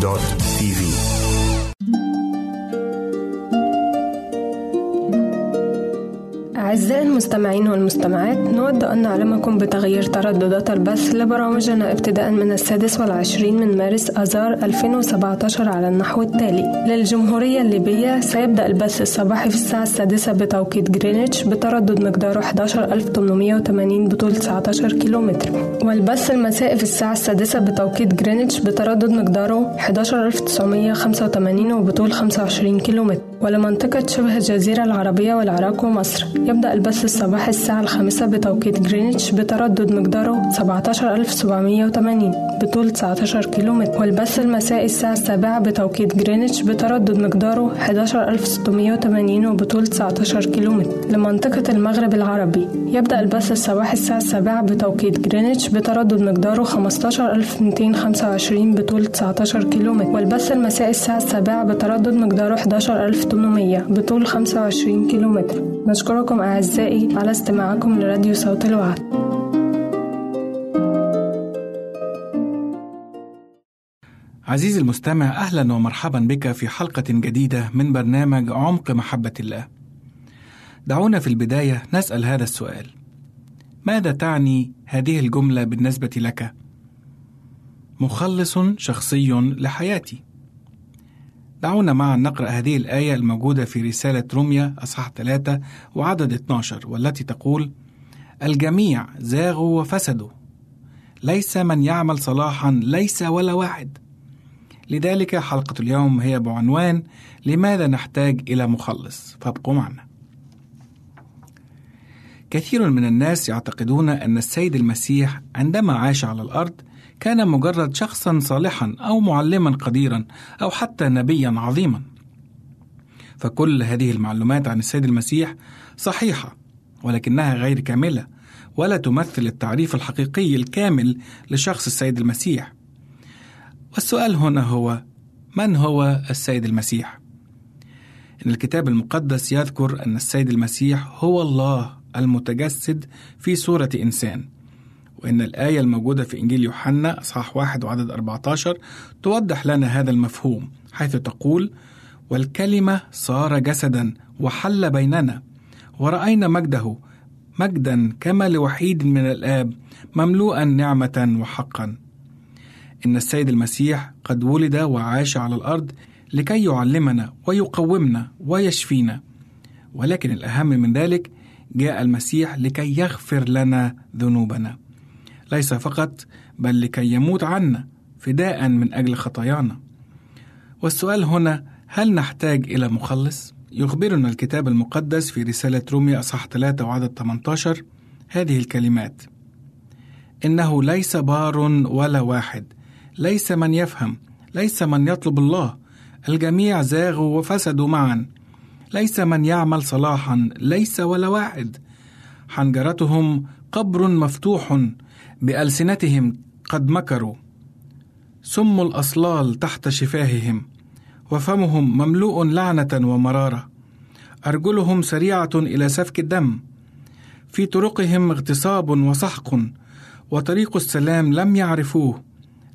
www.tv. أعزائي المستمعين والمستمعات نود أن نعلمكم بتغيير ترددات البث لبرامجنا ابتداء من السادس والعشرين من مارس آذار 2017 على النحو التالي. للجمهورية الليبية سيبدأ البث الصباحي في الساعة السادسة بتوقيت جرينتش بتردد مقداره 11880 بطول 19 كيلومتر. والبث المسائي في الساعة السادسة بتوقيت جرينتش بتردد مقداره 11985 وبطول 25 كيلومتر. ولمنطقة شبه الجزيرة العربية والعراق ومصر. يبدأ البث الصباحي الساعة الخامسة بتوقيت جرينتش بتردد مقداره 17780 بطول 19 كيلومتر والبث المسائي الساعة السابعة بتوقيت جرينتش بتردد مقداره 11680 وبطول 19 كيلومتر. لمنطقة المغرب العربي يبدأ البث الصباحي الساعة السابعة بتوقيت جرينتش بتردد مقداره 15225 بطول 19 كيلومتر والبث المسائي الساعة السابعة بتردد مقداره 11800 بطول 25 كيلومتر نشكركم أعزائي على استماعكم لراديو صوت الوعد عزيزي المستمع أهلا ومرحبا بك في حلقة جديدة من برنامج عمق محبة الله. دعونا في البداية نسأل هذا السؤال: ماذا تعني هذه الجملة بالنسبة لك؟ مخلص شخصي لحياتي. دعونا معا نقرأ هذه الآية الموجودة في رسالة روميا أصحاح 3 وعدد 12 والتي تقول: الجميع زاغوا وفسدوا. ليس من يعمل صلاحا ليس ولا واحد. لذلك حلقة اليوم هي بعنوان لماذا نحتاج إلى مخلص؟ فابقوا معنا. كثير من الناس يعتقدون أن السيد المسيح عندما عاش على الأرض كان مجرد شخصا صالحا أو معلما قديرا أو حتى نبيا عظيما. فكل هذه المعلومات عن السيد المسيح صحيحة ولكنها غير كاملة ولا تمثل التعريف الحقيقي الكامل لشخص السيد المسيح. والسؤال هنا هو من هو السيد المسيح؟ إن الكتاب المقدس يذكر أن السيد المسيح هو الله المتجسد في صورة إنسان. وإن الآية الموجودة في إنجيل يوحنا أصحاح واحد وعدد 14 توضح لنا هذا المفهوم حيث تقول والكلمة صار جسدا وحل بيننا ورأينا مجده مجدا كما لوحيد من الآب مملوءا نعمة وحقا. إن السيد المسيح قد ولد وعاش على الأرض لكي يعلمنا ويقومنا ويشفينا. ولكن الأهم من ذلك جاء المسيح لكي يغفر لنا ذنوبنا. ليس فقط بل لكي يموت عنا فداء من أجل خطايانا. والسؤال هنا هل نحتاج إلى مخلص؟ يخبرنا الكتاب المقدس في رسالة روميا أصح 3 وعدد 18 هذه الكلمات إنه ليس بار ولا واحد ليس من يفهم ليس من يطلب الله الجميع زاغوا وفسدوا معا. ليس من يعمل صلاحا ليس ولا واحد. حنجرتهم قبر مفتوح بألسنتهم قد مكروا. سم الأصلال تحت شفاههم. وفمهم مملوء لعنة ومرارة. أرجلهم سريعة إلى سفك الدم. في طرقهم اغتصاب وسحق وطريق السلام لم يعرفوه.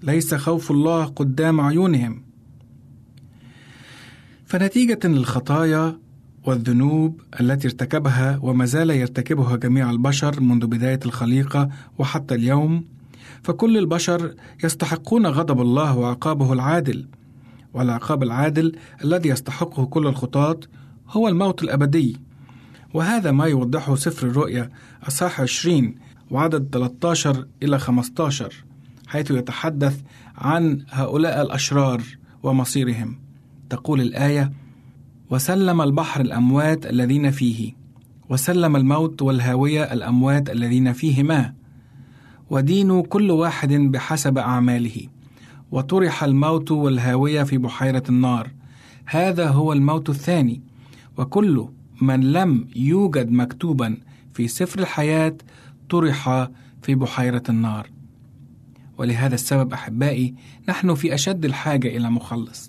ليس خوف الله قدام عيونهم. فنتيجة للخطايا والذنوب التي ارتكبها وما زال يرتكبها جميع البشر منذ بداية الخليقة وحتى اليوم فكل البشر يستحقون غضب الله وعقابه العادل. والعقاب العادل الذي يستحقه كل الخطاة هو الموت الأبدي. وهذا ما يوضحه سفر الرؤيا أصحاح 20 وعدد 13 إلى 15 حيث يتحدث عن هؤلاء الأشرار ومصيرهم. تقول الآية وسلم البحر الأموات الذين فيه وسلم الموت والهاوية الأموات الذين فيهما ودينوا كل واحد بحسب أعماله وطرح الموت والهاوية في بحيرة النار. هذا هو الموت الثاني وكل من لم يوجد مكتوبا في سفر الحياة طرح في بحيرة النار. ولهذا السبب أحبائي نحن في أشد الحاجة إلى مخلص.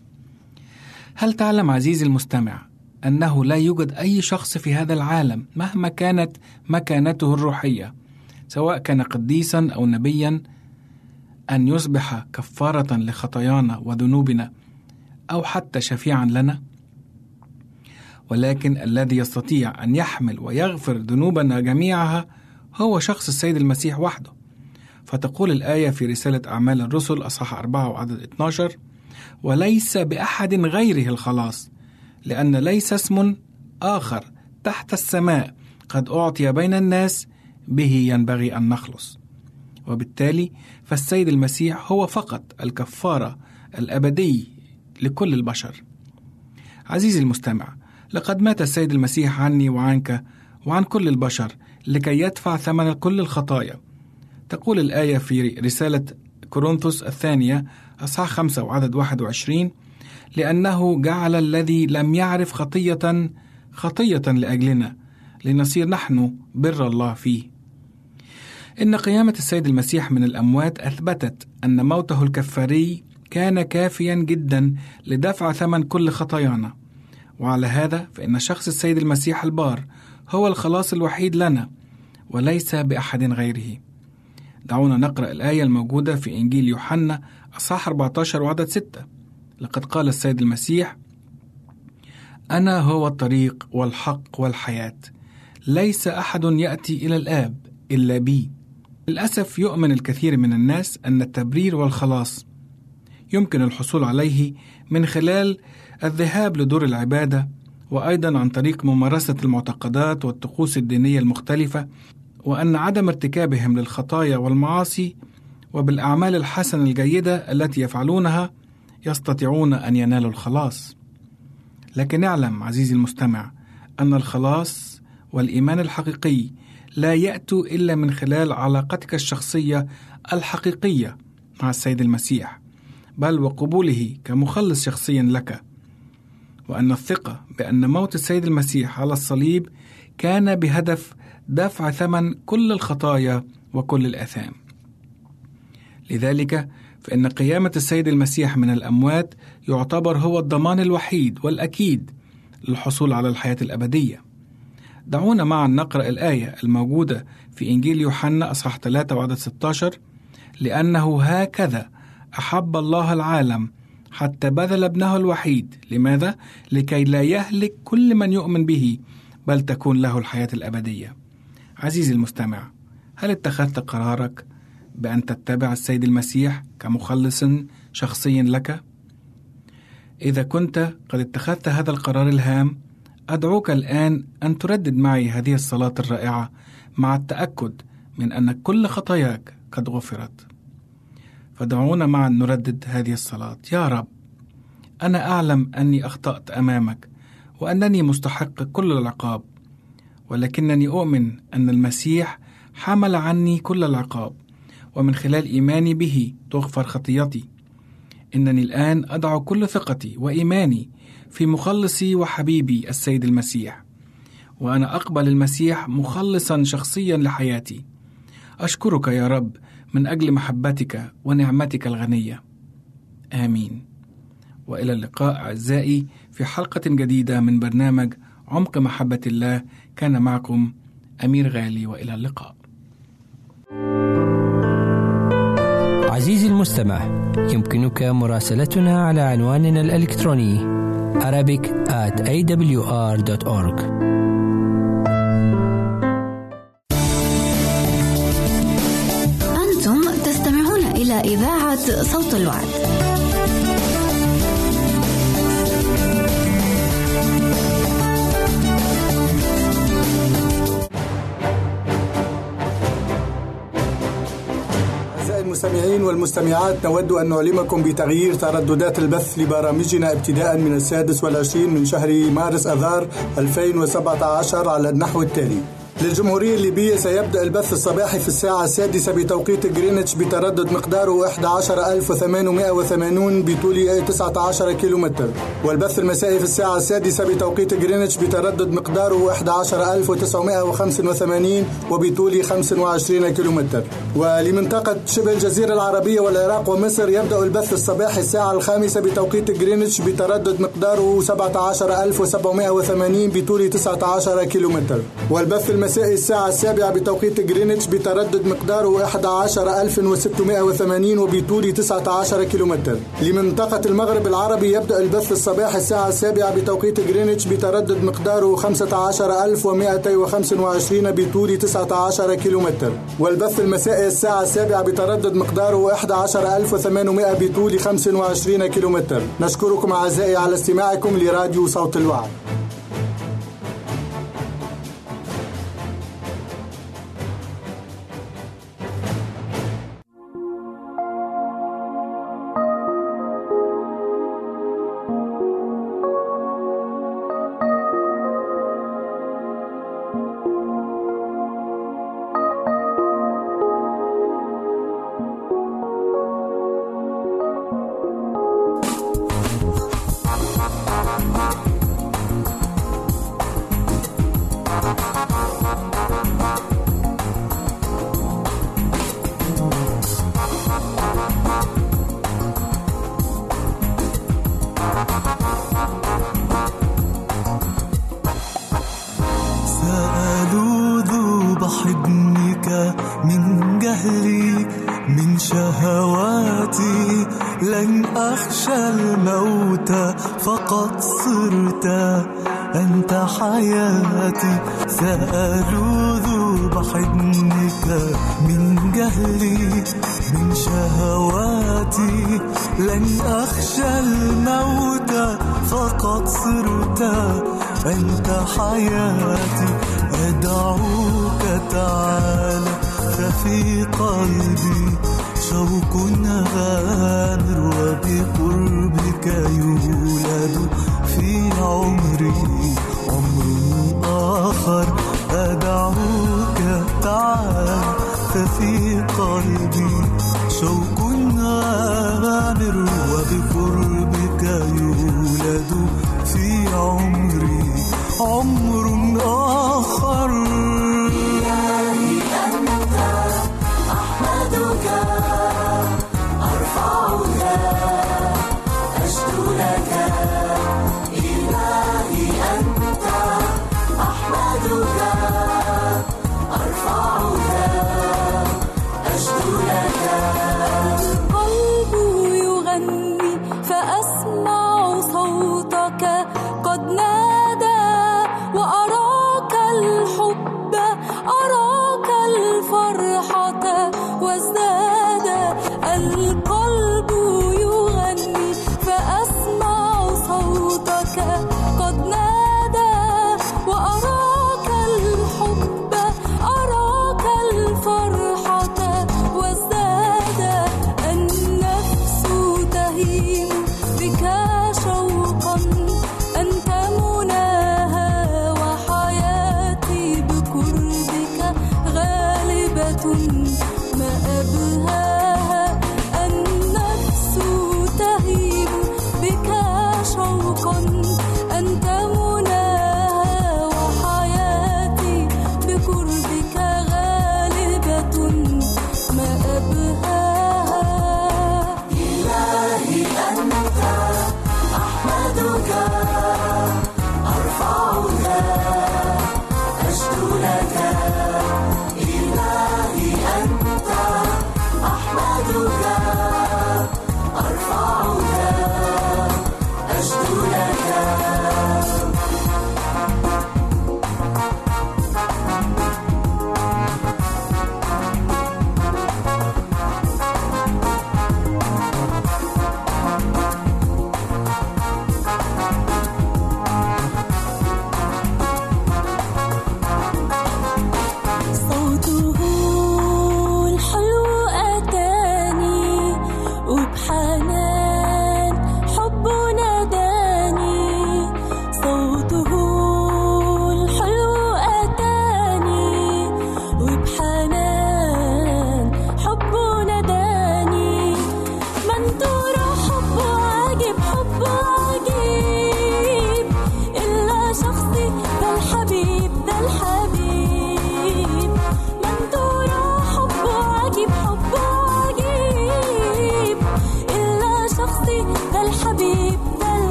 هل تعلم عزيزي المستمع أنه لا يوجد أي شخص في هذا العالم مهما كانت مكانته الروحية سواء كان قديسا أو نبيا أن يصبح كفارة لخطايانا وذنوبنا أو حتى شفيعا لنا؟ ولكن الذي يستطيع أن يحمل ويغفر ذنوبنا جميعها هو شخص السيد المسيح وحده. فتقول الآية في رسالة أعمال الرسل أصحاح 4 وعدد 12 وليس بأحد غيره الخلاص لأن ليس اسم آخر تحت السماء قد أعطي بين الناس به ينبغي أن نخلص. وبالتالي فالسيد المسيح هو فقط الكفارة الأبدي لكل البشر. عزيزي المستمع لقد مات السيد المسيح عني وعنك وعن كل البشر لكي يدفع ثمن كل الخطايا. تقول الآية في رسالة كورنثوس الثانية أصحاح خمسة وعدد 21 لأنه جعل الذي لم يعرف خطية خطية لأجلنا لنصير نحن بر الله فيه. إن قيامة السيد المسيح من الأموات أثبتت أن موته الكفاري كان كافيا جدا لدفع ثمن كل خطايانا. وعلى هذا فإن شخص السيد المسيح البار هو الخلاص الوحيد لنا وليس بأحد غيره. دعونا نقرأ الآية الموجودة في إنجيل يوحنا أصحاح 14 وعدد 6 لقد قال السيد المسيح أنا هو الطريق والحق والحياة. ليس أحد يأتي إلى الآب إلا بي. للأسف يؤمن الكثير من الناس أن التبرير والخلاص يمكن الحصول عليه من خلال الذهاب لدور العبادة وأيضا عن طريق ممارسة المعتقدات والطقوس الدينية المختلفة وأن عدم ارتكابهم للخطايا والمعاصي وبالأعمال الحسنة الجيدة التي يفعلونها يستطيعون أن ينالوا الخلاص. لكن اعلم عزيزي المستمع أن الخلاص والإيمان الحقيقي لا يأتوا إلا من خلال علاقتك الشخصية الحقيقية مع السيد المسيح بل وقبوله كمخلص شخصيا لك وأن الثقة بأن موت السيد المسيح على الصليب كان بهدف دفع ثمن كل الخطايا وكل الآثام لذلك فإن قيامة السيد المسيح من الأموات يعتبر هو الضمان الوحيد والأكيد للحصول على الحياة الأبدية. دعونا معا نقرأ الآية الموجودة في إنجيل يوحنا أصحاح 3 وعدد 16 لأنه هكذا أحب الله العالم حتى بذل ابنه الوحيد لماذا؟ لكي لا يهلك كل من يؤمن به بل تكون له الحياة الأبدية. عزيزي المستمع، هل اتخذت قرارك بأن تتبع السيد المسيح كمخلص شخصي لك؟ إذا كنت قد اتخذت هذا القرار الهام، أدعوك الآن أن تردد معي هذه الصلاة الرائعة مع التأكد من أن كل خطاياك قد غفرت. فدعونا معا نردد هذه الصلاة: يا رب، أنا أعلم أني أخطأت أمامك، وأنني مستحق كل العقاب، ولكنني أؤمن أن المسيح حمل عني كل العقاب، ومن خلال إيماني به تغفر خطيتي. إنني الآن أضع كل ثقتي وإيماني في مخلصي وحبيبي السيد المسيح، وأنا أقبل المسيح مخلصا شخصيا لحياتي. أشكرك يا رب من أجل محبتك ونعمتك الغنية. آمين. وإلى اللقاء أعزائي في حلقة جديدة من برنامج عمق محبة الله كان معكم أمير غالي وإلى اللقاء. عزيزي المستمع يمكنك مراسلتنا على عنواننا الإلكتروني Arabic at awr.org أنتم تستمعون إلى إذاعة صوت الوعد. المستمعين والمستمعات نود أن نعلمكم بتغيير ترددات البث لبرامجنا ابتداء من السادس والعشرين من شهر مارس أذار 2017 على النحو التالي. للجمهورية الليبية سيبدأ البث الصباحي في الساعة السادسة بتوقيت جرينتش بتردد مقداره 11880 بطول 19 كيلومتر. والبث المسائي في الساعة السادسة بتوقيت جرينتش بتردد مقداره 11985 وبطول 25 كيلومتر. ولمنطقة شبه الجزيرة العربية والعراق ومصر يبدأ البث الصباحي الساعة الخامسة بتوقيت جرينتش بتردد مقداره 17780 بطول 19 كيلومتر. والبث المسائي الساعة السابعة بتوقيت جرينتش بتردد مقداره 11680 وبطول 19 كيلومتر. لمنطقة المغرب العربي يبدأ البث الصباحي الساعة السابعة بتوقيت جرينتش بتردد مقداره 15225 بطول 19 كيلومتر. والبث المسائي الساعة السابعة بتردد مقداره 11800 بطول 25 كيلومتر. نشكركم أعزائي على استماعكم لراديو صوت الوعد.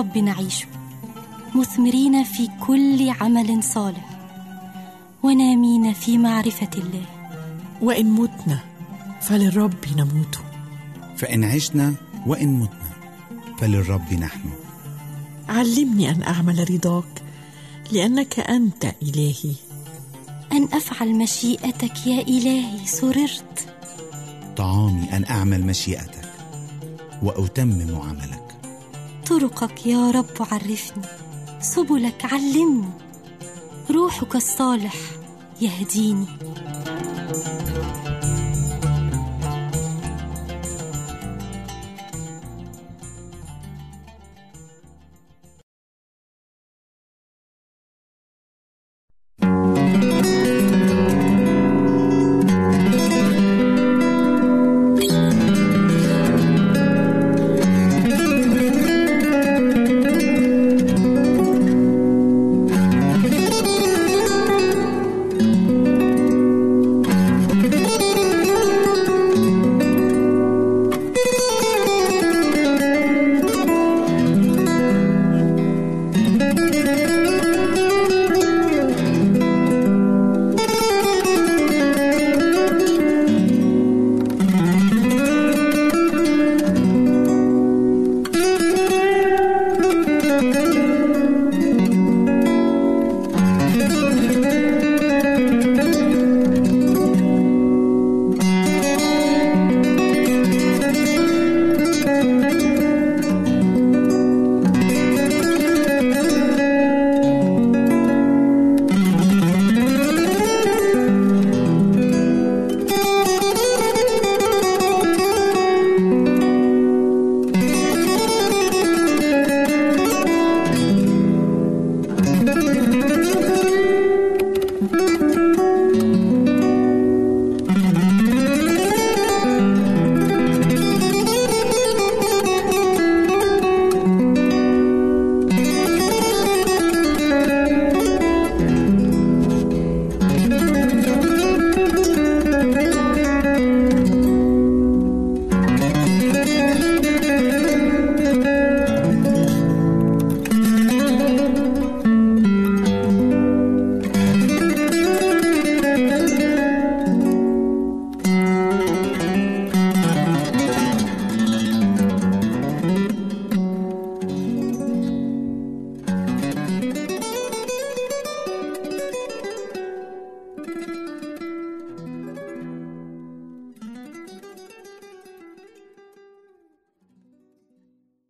فللرب نعيش. مثمرين في كل عمل صالح. ونامين في معرفة الله. وإن متنا فللرب نموت. فإن عشنا وإن متنا فللرب نحن. علمني أن أعمل رضاك لأنك أنت إلهي. أن أفعل مشيئتك يا إلهي سررت. طعامي أن أعمل مشيئتك وأتمم عملك. طرقك يا رب عرفني. سبلك علمني. روحك الصالح يهديني.